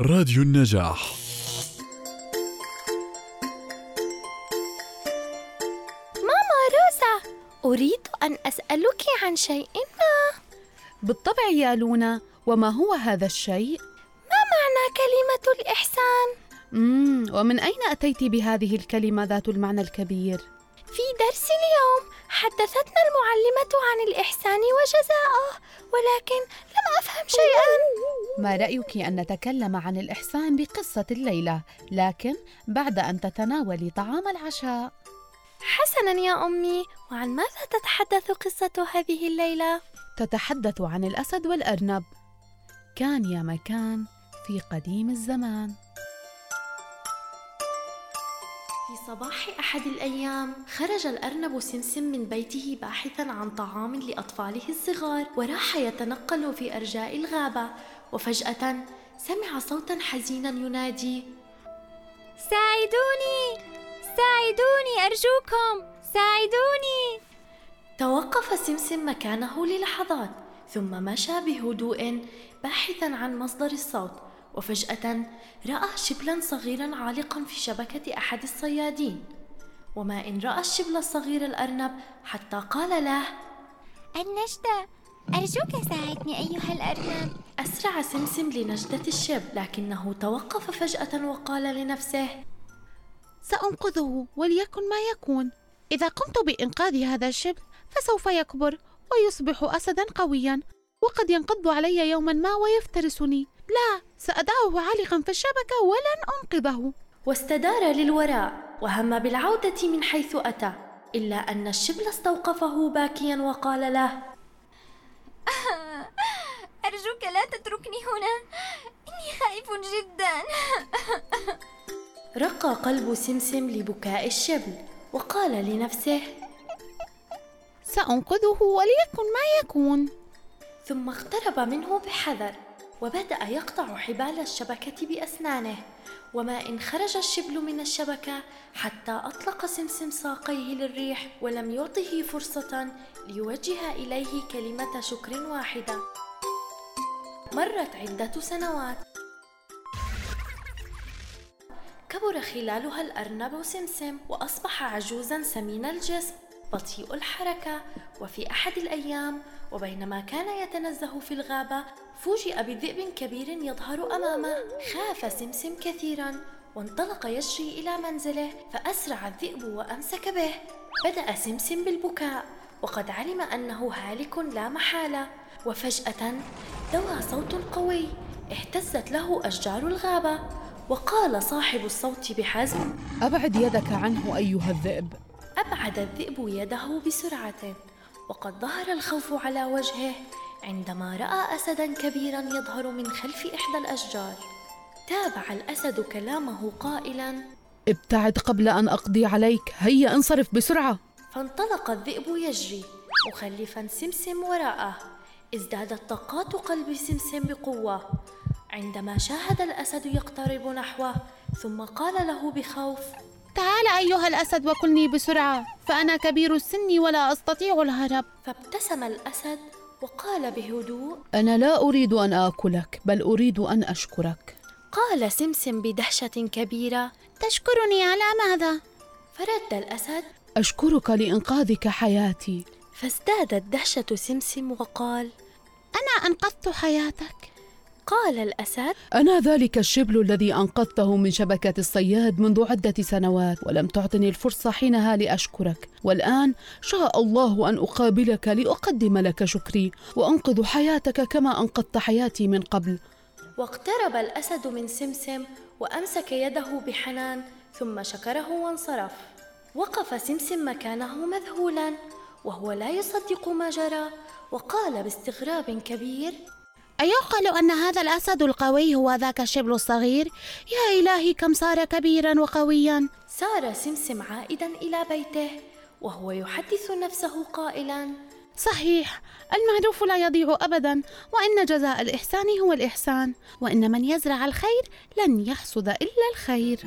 راديو النجاح ماما روزا أريد أن أسألك عن شيء ما بالطبع يا لونا وما هو هذا الشيء ما معنى كلمة الإحسان؟ مم ومن أين أتيت بهذه الكلمة ذات المعنى الكبير؟ في درس اليوم حدثتنا المعلمة عن الإحسان وجزاءه ولكن لم أفهم شيئا. ما رأيك أن نتكلم عن الإحسان بقصة الليلة لكن بعد أن تتناولي طعام العشاء. حسنا يا أمي. وعن ماذا تتحدث قصة هذه الليلة؟ تتحدث عن الأسد والأرنب. كان يا مكان في قديم الزمان. في صباح أحد الأيام خرج الأرنب سمسم من بيته باحثا عن طعام لأطفاله الصغار وراح يتنقل في أرجاء الغابة. وفجأة سمع صوتا حزينا ينادي ساعدوني! ساعدوني! أرجوكم! ساعدوني! توقف سمسم مكانه للحظات ثم مشى بهدوء باحثا عن مصدر الصوت. وفجأة رأى شبلا صغيرا عالقا في شبكة أحد الصيادين. وما إن رأى الشبل الصغير الأرنب حتى قال له النجدة أرجوك ساعدني أيها الأرنب. أسرع سمسم لنجدة الشبل لكنه توقف فجأة وقال لنفسه سأنقذه وليكن ما يكون. إذا قمت بإنقاذ هذا الشبل فسوف يكبر ويصبح أسدا قويا وقد ينقض علي يوما ما ويفترسني. لا سأدعه عالقا في الشبكة ولن أنقذه. واستدار للوراء وهم بالعودة من حيث أتى إلا أن الشبل استوقفه باكيا وقال له أرجوك لا تتركني هنا إني خائف جدا. رق قلب سمسم لبكاء الشبل وقال لنفسه سأنقذه وليكن ما يكون. ثم اقترب منه بحذر. وبدأ يقطع حبال الشبكة بأسنانه وما إن خرج الشبل من الشبكة حتى أطلق سمسم ساقيه للريح ولم يعطه فرصة ليوجه إليه كلمة شكر واحدة. مرت عدة سنوات. كبر خلالها الأرنب سمسم وأصبح عجوزا سمين الجسم. بطيء الحركة وفي أحد الأيام وبينما كان يتنزه في الغابة فوجئ بذئب كبير يظهر أمامه. خاف سمسم كثيرا وانطلق يجري إلى منزله فأسرع الذئب وأمسك به. بدأ سمسم بالبكاء وقد علم أنه هالك لا محالة. وفجأة دوى صوت قوي اهتزت له أشجار الغابة وقال صاحب الصوت بحزم أبعد يدك عنه أيها الذئب. أبعد الذئب يده بسرعة وقد ظهر الخوف على وجهه عندما رأى أسدا كبيرا يظهر من خلف إحدى الأشجار. تابع الأسد كلامه قائلا ابتعد قبل أن أقضي عليك هيا انصرف بسرعة. فانطلق الذئب يجري مخلفا سمسم وراءه. ازدادت طاقات قلب سمسم بقوة. عندما شاهد الأسد يقترب نحوه ثم قال له بخوف تعال أيها الأسد وكلني بسرعة فأنا كبير السن ولا أستطيع الهرب. فابتسم الأسد وقال بهدوء أنا لا أريد أن آكلك بل أريد أن أشكرك. قال سمسم بدهشة كبيرة تشكرني على ماذا؟ فرد الأسد أشكرك لإنقاذك حياتي. فازدادت دهشة سمسم وقال أنا أنقذت حياتك. قال الأسد. أنا ذلك الشبل الذي أنقذته من شبكة الصياد منذ عدة سنوات ولم تعطني الفرصة حينها لأشكرك. والآن شاء الله أن أقابلك لأقدم لك شكري وأنقذ حياتك كما أنقذت حياتي من قبل. واقترب الأسد من سمسم وأمسك يده بحنان ثم شكره وانصرف. وقف سمسم مكانه مذهولا وهو لا يصدق ما جرى وقال باستغراب كبير أيعقل أن هذا الأسد القوي هو ذاك الشبل الصغير؟ يا إلهي كم صار كبيرا وقويا؟ سار سمسم عائدا إلى بيته وهو يحدث نفسه قائلا. صحيح المعروف لا يضيع أبدا وإن جزاء الإحسان هو الإحسان وإن من يزرع الخير لن يحصد إلا الخير.